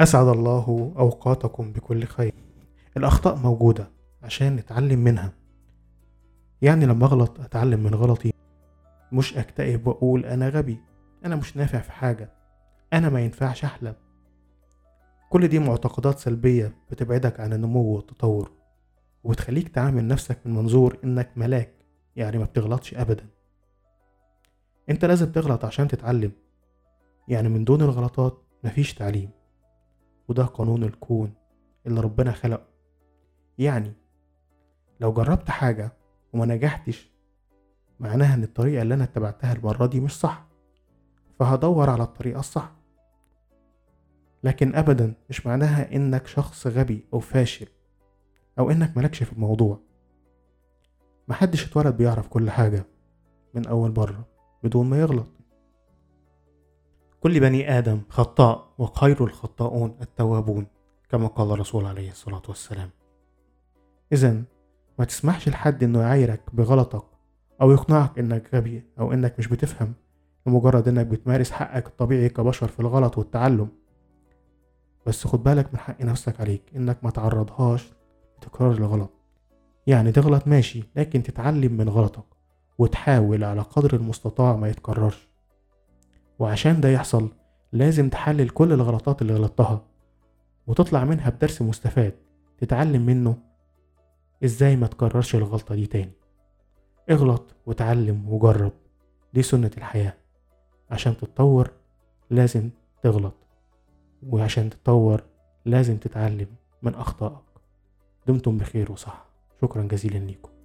أسعد الله أوقاتكم بكل خير. الأخطاء موجودة عشان نتعلم منها. يعني لما أغلط أتعلم من غلطي. مش أكتئب وأقول أنا غبي. أنا مش نافع في حاجة. أنا ما ينفعش أحلم. كل دي معتقدات سلبية بتبعدك عن النمو والتطور. وبتخليك تعامل نفسك من منظور إنك ملاك. يعني ما بتغلطش أبدا. أنت لازم تغلط عشان تتعلم. يعني من دون الغلطات مفيش تعليم. وده قانون الكون اللي ربنا خلقه. يعني لو جربت حاجة وما نجحتش معناها إن الطريقة اللي أنا اتبعتها المرة دي مش صح. فهدور على الطريقة الصح. لكن ابدا مش معناها إنك شخص غبي أو فاشل أو إنك ملكش في الموضوع. محدش اتولد بيعرف كل حاجة من أول مرة بدون ما يغلط. كل بني آدم خطاء وخير الخطاؤون التوابون كما قال الرسول عليه الصلاة والسلام. إذا ما تسمحش لحد إنه يعايرك بغلطك أو يقنعك إنك غبي أو إنك مش بتفهم لمجرد إنك بتمارس حقك الطبيعي كبشر في الغلط والتعلم. بس خد بالك من حق نفسك عليك إنك ما تعرضهاش لتكرار الغلط. يعني تغلط ماشي لكن تتعلم من غلطك وتحاول على قدر المستطاع ما يتكررش. وعشان ده يحصل لازم تحلل كل الغلطات اللي غلطتها وتطلع منها بدرس مستفاد تتعلم منه إزاي ما تكررش الغلطة دي تاني. اغلط وتعلم وجرب دي سنة الحياة. عشان تتطور لازم تغلط وعشان تتطور لازم تتعلم من أخطائك. دمتم بخير وصح شكرا جزيلا ليكم.